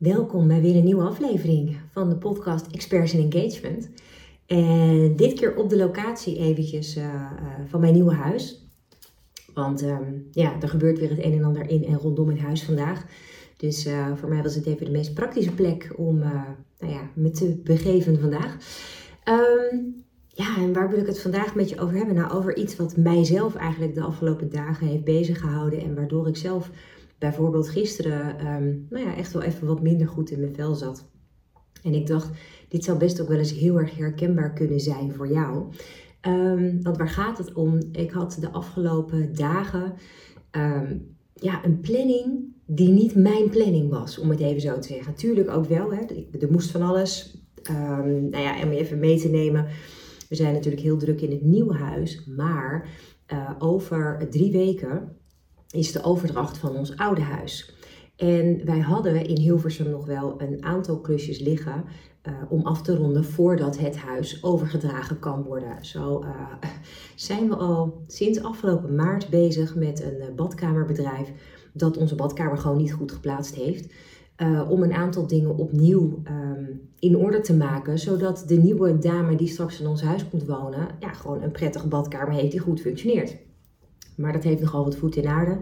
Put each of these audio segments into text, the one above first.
Welkom bij weer een nieuwe aflevering van de podcast Experts in Engagement. En dit keer op de locatie eventjes uh, uh, van mijn nieuwe huis. Want um, ja, er gebeurt weer het een en ander in en rondom het huis vandaag. Dus uh, voor mij was het even de meest praktische plek om nou ja, me te begeven vandaag. Um, ja, en waar wil ik het vandaag met je over hebben? Nou, over iets wat mijzelf eigenlijk de afgelopen dagen heeft bezig gehouden. En waardoor ik zelf bijvoorbeeld gisteren um, nou ja, echt wel even wat minder goed in mijn vel zat. En ik dacht, dit zou best ook wel eens heel erg herkenbaar kunnen zijn voor jou. Um, want waar gaat het om? Ik had de afgelopen dagen um, ja, een planning die niet mijn planning was, om het even zo te zeggen. Tuurlijk ook wel, hè. er moest van alles. Um, nou ja, om je even mee te nemen. We zijn natuurlijk heel druk in het nieuwe huis, maar uh, over drie weken is de overdracht van ons oude huis. En wij hadden in Hilversum nog wel een aantal klusjes liggen uh, om af te ronden voordat het huis overgedragen kan worden. Zo uh, zijn we al sinds afgelopen maart bezig met een badkamerbedrijf dat onze badkamer gewoon niet goed geplaatst heeft. Om een aantal dingen opnieuw um, in orde te maken, zodat de nieuwe dame die straks in ons huis komt wonen, ja, gewoon een prettige badkamer heeft die goed functioneert. Maar dat heeft nogal wat voet in aarde.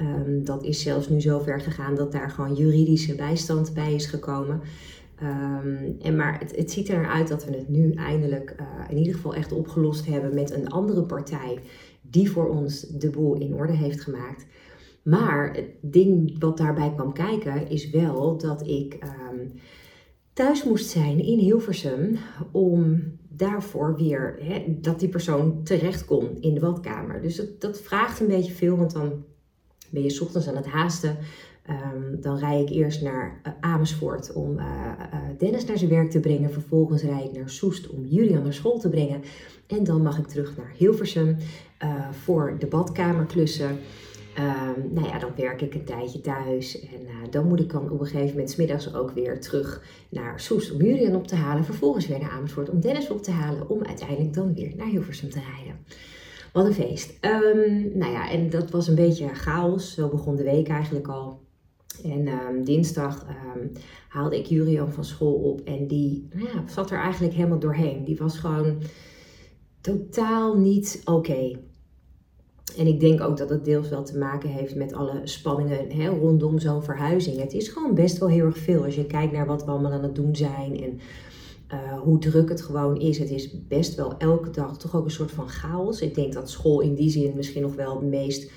Um, dat is zelfs nu zo ver gegaan dat daar gewoon juridische bijstand bij is gekomen. Um, en maar het, het ziet eruit dat we het nu eindelijk uh, in ieder geval echt opgelost hebben met een andere partij die voor ons de boel in orde heeft gemaakt. Maar het ding wat daarbij kwam kijken is wel dat ik um, thuis moest zijn in Hilversum om daarvoor weer hè, dat die persoon terecht kon in de badkamer. Dus dat, dat vraagt een beetje veel, want dan ben je ochtends aan het haasten. Um, dan rij ik eerst naar uh, Amersfoort om uh, uh, Dennis naar zijn werk te brengen. Vervolgens rijd ik naar Soest om Julian naar school te brengen. En dan mag ik terug naar Hilversum voor de badkamerklussen. Um, nou ja, dan werk ik een tijdje thuis en uh, dan moet ik dan op een gegeven moment smiddags ook weer terug naar Soest om Julian op te halen. Vervolgens weer naar Amersfoort om Dennis op te halen om uiteindelijk dan weer naar Hilversum te rijden. Wat een feest. Um, nou ja, en dat was een beetje chaos. Zo begon de week eigenlijk al. En um, dinsdag haalde ik Julian van school op en die nou ja, zat er eigenlijk helemaal doorheen. Die was gewoon totaal niet oké. En ik denk ook dat het deels wel te maken heeft met alle spanningen hè, rondom zo'n verhuizing. Het is gewoon best wel heel erg veel als je kijkt naar wat we allemaal aan het doen zijn en uh, hoe druk het gewoon is. Het is best wel elke dag toch ook een soort van chaos. Ik denk dat school in die zin misschien nog wel de meest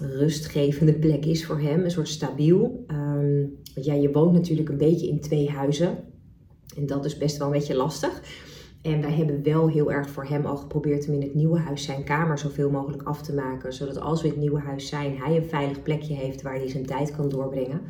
rustgevende plek is voor hem, een soort stabiel. Um, want ja, je woont natuurlijk een beetje in twee huizen en dat is best wel een beetje lastig. En wij hebben wel heel erg voor hem al geprobeerd om in het nieuwe huis zijn kamer zoveel mogelijk af te maken. Zodat als we het nieuwe huis zijn, hij een veilig plekje heeft waar hij zijn tijd kan doorbrengen.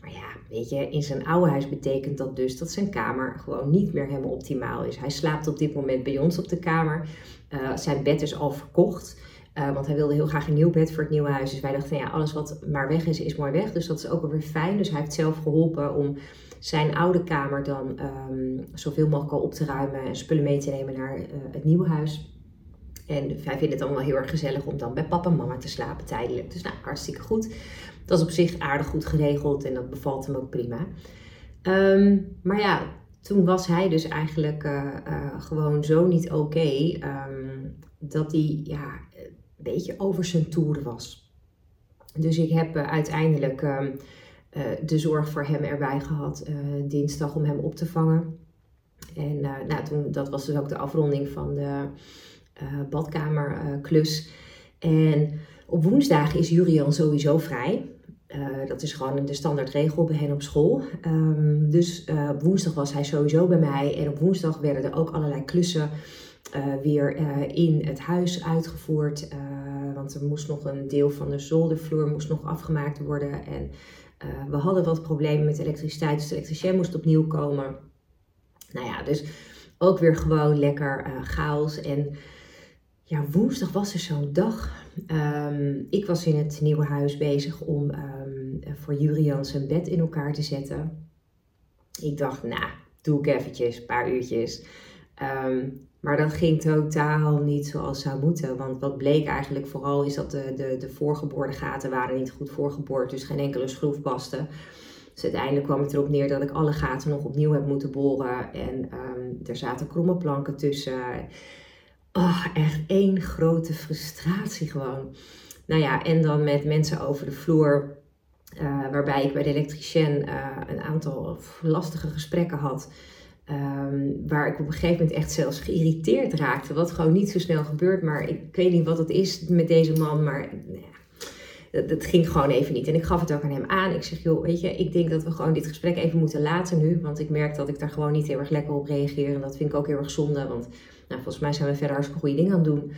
Maar ja, weet je, in zijn oude huis betekent dat dus dat zijn kamer gewoon niet meer helemaal optimaal is. Hij slaapt op dit moment bij ons op de kamer. Uh, zijn bed is al verkocht. Uh, want hij wilde heel graag een nieuw bed voor het nieuwe huis. Dus wij dachten, ja, alles wat maar weg is, is mooi weg. Dus dat is ook alweer fijn. Dus hij heeft zelf geholpen om zijn oude kamer dan um, zoveel mogelijk op te ruimen en spullen mee te nemen naar uh, het nieuwe huis. En wij vinden het allemaal heel erg gezellig om dan bij papa en mama te slapen tijdelijk. Dus nou, hartstikke goed. Dat is op zich aardig goed geregeld en dat bevalt hem ook prima. Um, maar ja, toen was hij dus eigenlijk uh, gewoon zo niet oké um, dat hij ja, een beetje over zijn toer was. Dus ik heb uiteindelijk uh, de zorg voor hem erbij gehad uh, dinsdag om hem op te vangen. En nou, toen, dat was dus ook de afronding van de badkamerklus. en op woensdag is Jurian sowieso vrij. dat is gewoon de standaardregel bij hen op school. Um, dus woensdag was hij sowieso bij mij. En op woensdag werden er ook allerlei klussen weer in het huis uitgevoerd. want er moest nog een deel van de zoldervloer moest nog afgemaakt worden. En we hadden wat problemen met elektriciteit, dus de elektricien moest opnieuw komen. Nou ja, dus ook weer gewoon lekker chaos. En ja, woensdag was er zo'n dag. Um, ik was in het nieuwe huis bezig om um, voor Jurian zijn bed in elkaar te zetten. Ik dacht, nou, doe ik eventjes, een paar uurtjes. Um, maar dat ging totaal niet zoals zou moeten. Want wat bleek eigenlijk vooral is dat de, de, de voorgeboorde gaten waren niet goed voorgeboord. Dus geen enkele schroef paste. Dus uiteindelijk kwam het erop neer dat ik alle gaten nog opnieuw heb moeten boren. En ehm, er zaten kromme planken tussen. Oh, echt één grote frustratie gewoon. Nou ja, en dan met mensen over de vloer. Uh, waarbij ik bij de elektricien uh, een aantal lastige gesprekken had. Um, waar ik op een gegeven moment echt zelfs geïrriteerd raakte. Wat gewoon niet zo snel gebeurt. Maar ik, weet niet wat het is met deze man. Maar nou ja, dat, ging gewoon even niet. En ik gaf het ook aan hem aan. Ik zeg, joh, weet je, ik denk dat we gewoon dit gesprek even moeten laten nu. Want ik merk dat ik daar gewoon niet heel erg lekker op reageer. En dat vind ik ook heel erg zonde. Want nou, volgens mij zijn we verder hartstikke goede dingen aan het doen.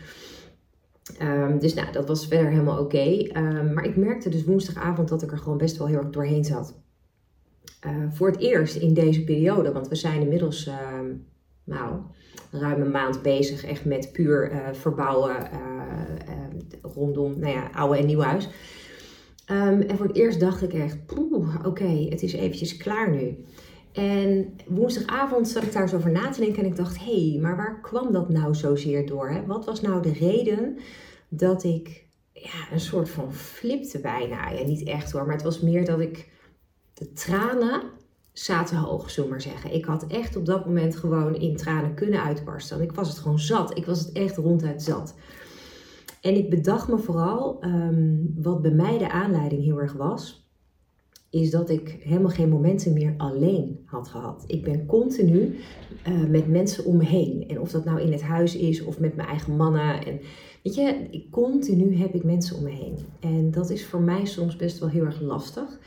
Um, dus nou, dat was verder helemaal oké. Um, maar ik merkte dus woensdagavond dat ik er gewoon best wel heel erg doorheen zat. Uh, voor het eerst in deze periode, want we zijn inmiddels uh, nou, ruim een maand bezig echt met puur uh, verbouwen rondom nou ja, oude en nieuw huis. Um, en voor het eerst dacht ik echt, oké, het is eventjes klaar nu. En woensdagavond zat ik daar zo over na te denken en ik dacht, hé, hey, maar waar kwam dat nou zozeer door? Hè? Wat was nou de reden dat ik ja, een soort van flipte bijna? Ja, niet echt hoor, maar het was meer dat ik de tranen zaten hoog, zullen we maar zeggen. Ik had echt op dat moment gewoon in tranen kunnen uitbarsten. Ik was het gewoon zat. Ik was het echt ronduit zat. En ik bedacht me vooral, um, wat bij mij de aanleiding heel erg was, is dat ik helemaal geen momenten meer alleen had gehad. Ik ben continu uh, met mensen om me heen. En of dat nou in het huis is of met mijn eigen mannen. En weet je, continu heb ik mensen om me heen. En dat is voor mij soms best wel heel erg lastig.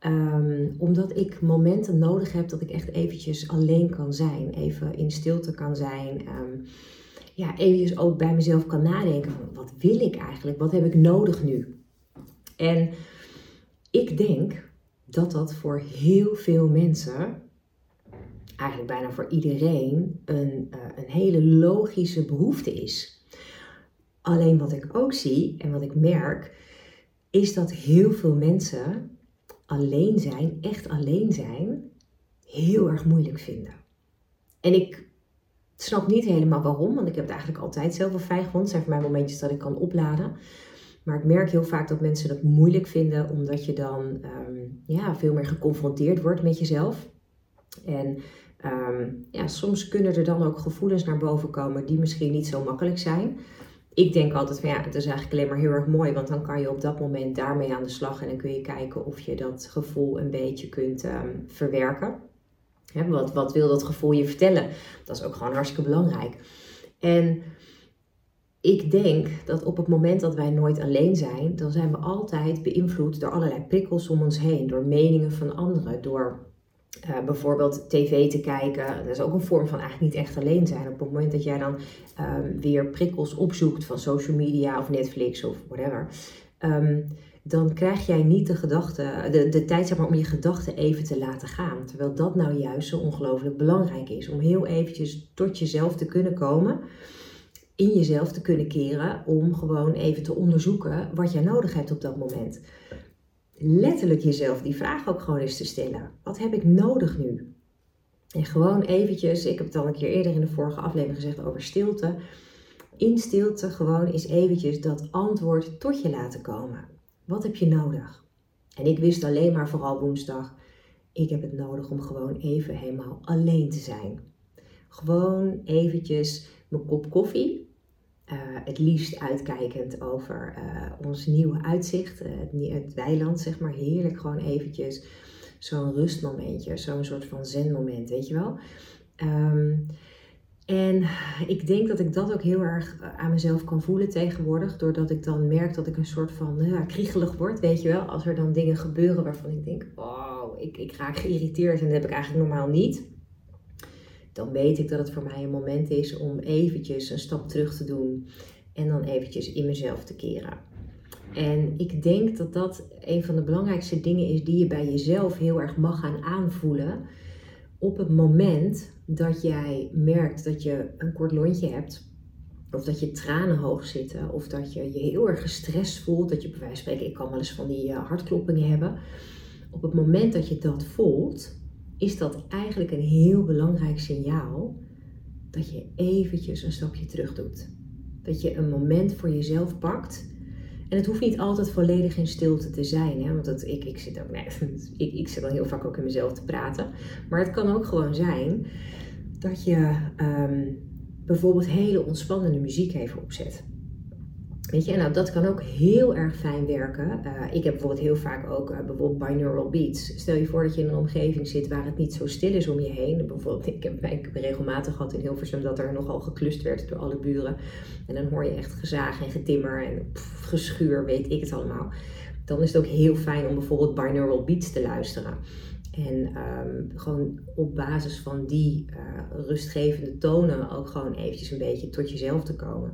Um, omdat ik momenten nodig heb dat ik echt eventjes alleen kan zijn. Even in stilte kan zijn. Um, ja, eventjes ook bij mezelf kan nadenken. Wat wil ik eigenlijk? Wat heb ik nodig nu? En ik denk dat dat voor heel veel mensen, eigenlijk bijna voor iedereen, een, uh, een hele logische behoefte is. Alleen wat ik ook zie en wat ik merk, is dat heel veel mensen alleen zijn, echt alleen zijn, heel erg moeilijk vinden. En ik snap niet helemaal waarom, want ik heb het eigenlijk altijd zelf fijn gevonden. Het zijn voor mij momentjes dat ik kan opladen. Maar ik merk heel vaak dat mensen het moeilijk vinden, omdat je dan um, ja, veel meer geconfronteerd wordt met jezelf. En um, ja, soms kunnen er dan ook gevoelens naar boven komen die misschien niet zo makkelijk zijn. Ik denk altijd van ja, het is eigenlijk alleen maar heel erg mooi, want dan kan je op dat moment daarmee aan de slag en dan kun je kijken of je dat gevoel een beetje kunt um, verwerken. Wat, wat wil dat gevoel je vertellen? Dat is ook gewoon hartstikke belangrijk. En ik denk dat op het moment dat wij nooit alleen zijn, dan zijn we altijd beïnvloed door allerlei prikkels om ons heen, door meningen van anderen, door uh, bijvoorbeeld tv te kijken. Dat is ook een vorm van eigenlijk niet echt alleen zijn. Op het moment dat jij dan um, weer prikkels opzoekt van social media of Netflix of whatever. Um, dan krijg jij niet de, gedachte, de, de tijd om je gedachten even te laten gaan. Terwijl dat nou juist zo ongelooflijk belangrijk is. Om heel eventjes tot jezelf te kunnen komen. In jezelf te kunnen keren. Om gewoon even te onderzoeken wat jij nodig hebt op dat moment. Letterlijk jezelf die vraag ook gewoon eens te stellen. Wat heb ik nodig nu? En gewoon eventjes, ik heb het al een keer eerder in de vorige aflevering gezegd over stilte. In stilte gewoon eens eventjes dat antwoord tot je laten komen. Wat heb je nodig? En ik wist alleen maar vooral woensdag, ik heb het nodig om gewoon even helemaal alleen te zijn. Gewoon eventjes mijn kop koffie. Uh, het liefst uitkijkend over uh, ons nieuwe uitzicht, uh, het, het, weiland, zeg maar. Heerlijk gewoon eventjes zo'n rustmomentje, zo'n soort van zenmoment, weet je wel. Um, en ik denk dat ik dat ook heel erg eh, aan mezelf kan voelen tegenwoordig. Doordat ik dan merk dat ik een soort van ja, kriegelig word, weet je wel. Als er dan dingen gebeuren waarvan ik denk, wow, ik, ik raak geïrriteerd en dat heb ik eigenlijk normaal niet. Dan weet ik dat het voor mij een moment is om eventjes een stap terug te doen. En dan eventjes in mezelf te keren. En ik denk dat dat een van de belangrijkste dingen is die je bij jezelf heel erg mag gaan aanvoelen op het moment dat jij merkt dat je een kort lontje hebt, of dat je tranen hoog zitten, of dat je je heel erg gestrest voelt, dat je bij wijze van spreken, ik kan wel eens van die uh, hartkloppingen hebben. Op het moment dat je dat voelt, is dat eigenlijk een heel belangrijk signaal dat je eventjes een stapje terug doet. Dat je een moment voor jezelf pakt En het hoeft niet altijd volledig in stilte te zijn. Hè? Want ik, ik, zit ook, nee, ik, ik zit dan heel vaak ook in mezelf te praten. Maar het kan ook gewoon zijn dat je ehm, bijvoorbeeld hele ontspannende muziek even opzet. Weet je, nou, dat kan ook heel erg fijn werken. Uh, ik heb bijvoorbeeld heel vaak ook uh, bijvoorbeeld binaural beats. Stel je voor dat je in een omgeving zit waar het niet zo stil is om je heen. Bijvoorbeeld, ik heb, ik regelmatig gehad in Hilversum dat er nogal geklust werd door alle buren. En dan hoor je echt gezaag en getimmer en geschuur, weet ik het allemaal. Dan is het ook heel fijn om bijvoorbeeld binaural beats te luisteren. En um, gewoon op basis van die uh, rustgevende tonen ook gewoon eventjes een beetje tot jezelf te komen.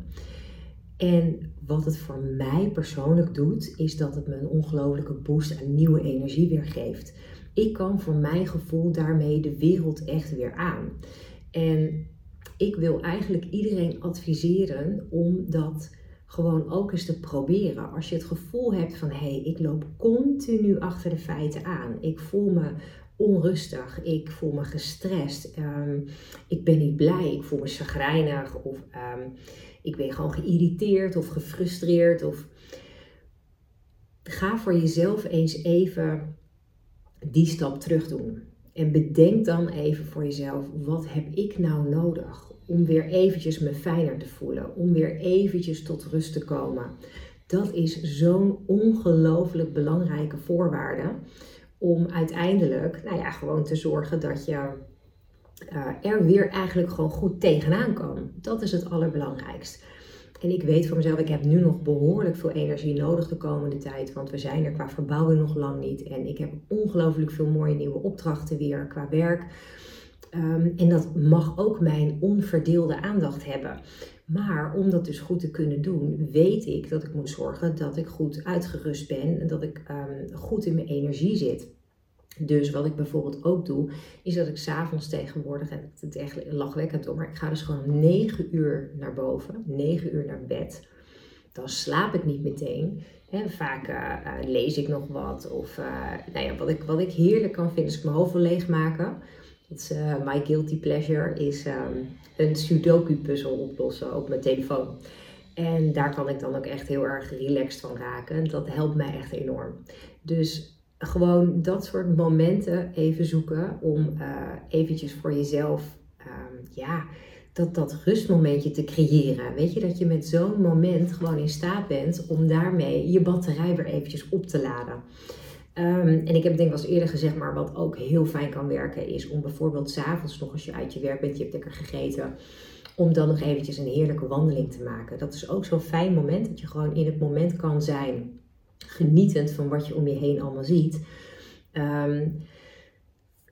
En wat het voor mij persoonlijk doet, is dat het me een ongelofelijke boost aan nieuwe energie weer geeft. Ik kan voor mijn gevoel daarmee de wereld echt weer aan. En ik wil eigenlijk iedereen adviseren om dat gewoon ook eens te proberen. Als je het gevoel hebt van hé, hey, ik loop continu achter de feiten aan. Ik voel me onrustig, ik voel me gestrest, um, ik ben niet blij, ik voel me chagrijnig of um, ik ben gewoon geïrriteerd of gefrustreerd. Of... Ga voor jezelf eens even die stap terug doen. En bedenk dan even voor jezelf, wat heb ik nou nodig om weer eventjes me fijner te voelen, om weer eventjes tot rust te komen. Dat is zo'n ongelooflijk belangrijke voorwaarde om uiteindelijk, nou ja, gewoon te zorgen dat je uh, er weer eigenlijk gewoon goed tegenaan kan. Dat is het allerbelangrijkst. En ik weet voor mezelf, ik heb nu nog behoorlijk veel energie nodig de komende tijd. Want we zijn er qua verbouwing nog lang niet. En ik heb ongelooflijk veel mooie nieuwe opdrachten weer qua werk. Um, en dat mag ook mijn onverdeelde aandacht hebben. Maar om dat dus goed te kunnen doen, weet ik dat ik moet zorgen dat ik goed uitgerust ben en dat ik um, goed in mijn energie zit. Dus wat ik bijvoorbeeld ook doe, is dat ik s'avonds tegenwoordig, en het is echt lachwekkend hoor, maar ik ga dus gewoon om 9 uur naar boven, 9 uur naar bed. Dan slaap ik niet meteen. He, vaak uh, lees ik nog wat. Of uh, nou ja, wat, ik, wat ik heerlijk kan vinden, is mijn hoofd wil leegmaken. is, uh, my guilty pleasure is um, een sudoku puzzel oplossen op mijn telefoon. En daar kan ik dan ook echt heel erg relaxed van raken. Dat helpt mij echt enorm. Dus gewoon dat soort momenten even zoeken om uh, eventjes voor jezelf, um, ja, dat, dat rustmomentje te creëren. Weet je, dat je met zo'n moment gewoon in staat bent om daarmee je batterij weer eventjes op te laden. Um, en ik heb denk ik al eerder gezegd, maar wat ook heel fijn kan werken is om bijvoorbeeld s'avonds nog als je uit je werk bent, je hebt lekker gegeten, om dan nog eventjes een heerlijke wandeling te maken. Dat is ook zo'n fijn moment dat je gewoon in het moment kan zijn genietend van wat je om je heen allemaal ziet. Um,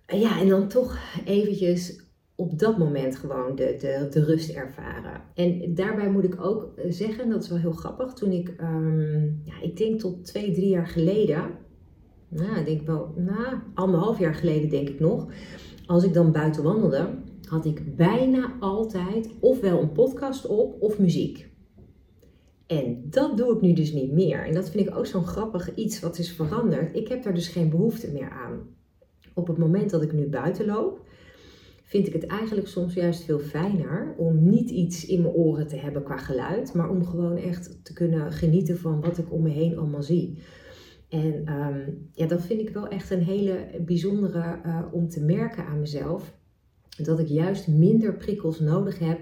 ja, en dan toch eventjes op dat moment gewoon de, de, de rust ervaren. En daarbij moet ik ook zeggen, dat is wel heel grappig, toen ik, um, ja, ik denk tot twee, drie jaar geleden, nou, ik denk wel, nou, anderhalf jaar geleden denk ik nog, als ik dan buiten wandelde, had ik bijna altijd ofwel een podcast op of muziek. En dat doe ik nu dus niet meer. En dat vind ik ook zo'n grappig iets wat is veranderd. Ik heb daar dus geen behoefte meer aan. Op het moment dat ik nu buiten loop, vind ik het eigenlijk soms juist veel fijner om niet iets in mijn oren te hebben qua geluid, maar om gewoon echt te kunnen genieten van wat ik om me heen allemaal zie. En um, ja, dat vind ik wel echt een hele bijzondere uh, om te merken aan mezelf. Dat ik juist minder prikkels nodig heb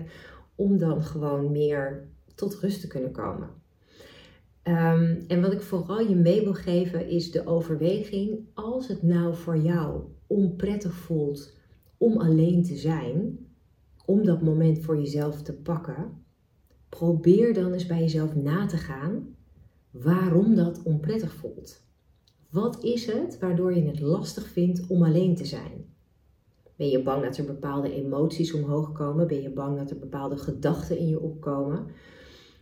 om dan gewoon meer tot rust te kunnen komen. Um, en wat ik vooral je mee wil geven is de overweging, als het nou voor jou onprettig voelt om alleen te zijn, om dat moment voor jezelf te pakken, probeer dan eens bij jezelf na te gaan waarom dat onprettig voelt. Wat is het waardoor je het lastig vindt om alleen te zijn? Ben je bang dat er bepaalde emoties omhoog komen? Ben je bang dat er bepaalde gedachten in je opkomen?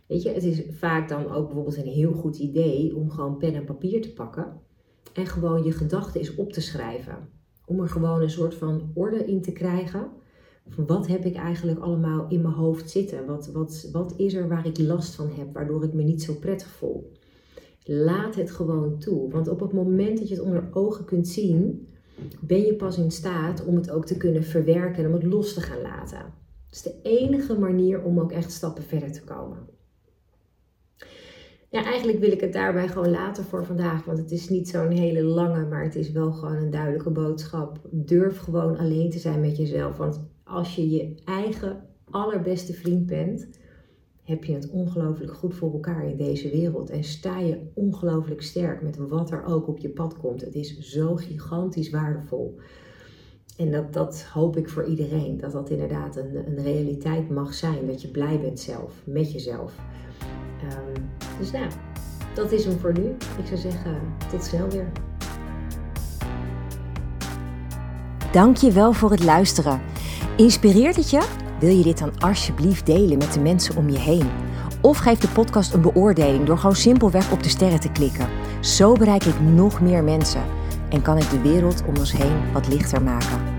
Weet je, het is vaak dan ook bijvoorbeeld een heel goed idee om gewoon pen en papier te pakken en gewoon je gedachten eens op te schrijven. Om er gewoon een soort van orde in te krijgen. Van wat heb ik eigenlijk allemaal in mijn hoofd zitten? Wat, wat, wat is er waar ik last van heb, waardoor ik me niet zo prettig voel? Laat het gewoon toe. Want op het moment dat je het onder ogen kunt zien, ben je pas in staat om het ook te kunnen verwerken en om het los te gaan laten. Dat is de enige manier om ook echt stappen verder te komen. Ja, eigenlijk wil ik het daarbij gewoon laten voor vandaag. Want het is niet zo'n hele lange, maar het is wel gewoon een duidelijke boodschap. Durf gewoon alleen te zijn met jezelf. Want als je je eigen allerbeste vriend bent, heb je het ongelooflijk goed voor elkaar in deze wereld. En sta je ongelooflijk sterk met wat er ook op je pad komt. Het is zo gigantisch waardevol. En dat, dat hoop ik voor iedereen. Dat dat inderdaad een, een realiteit mag zijn. Dat je blij bent zelf, met jezelf. Um, dus nou, dat is hem voor nu. Ik zou zeggen, tot snel weer. Dank je wel voor het luisteren. Inspireert het je? Wil je dit dan alsjeblieft delen met de mensen om je heen? Of geef de podcast een beoordeling door gewoon simpelweg op de sterren te klikken. Zo bereik ik nog meer mensen en kan ik de wereld om ons heen wat lichter maken.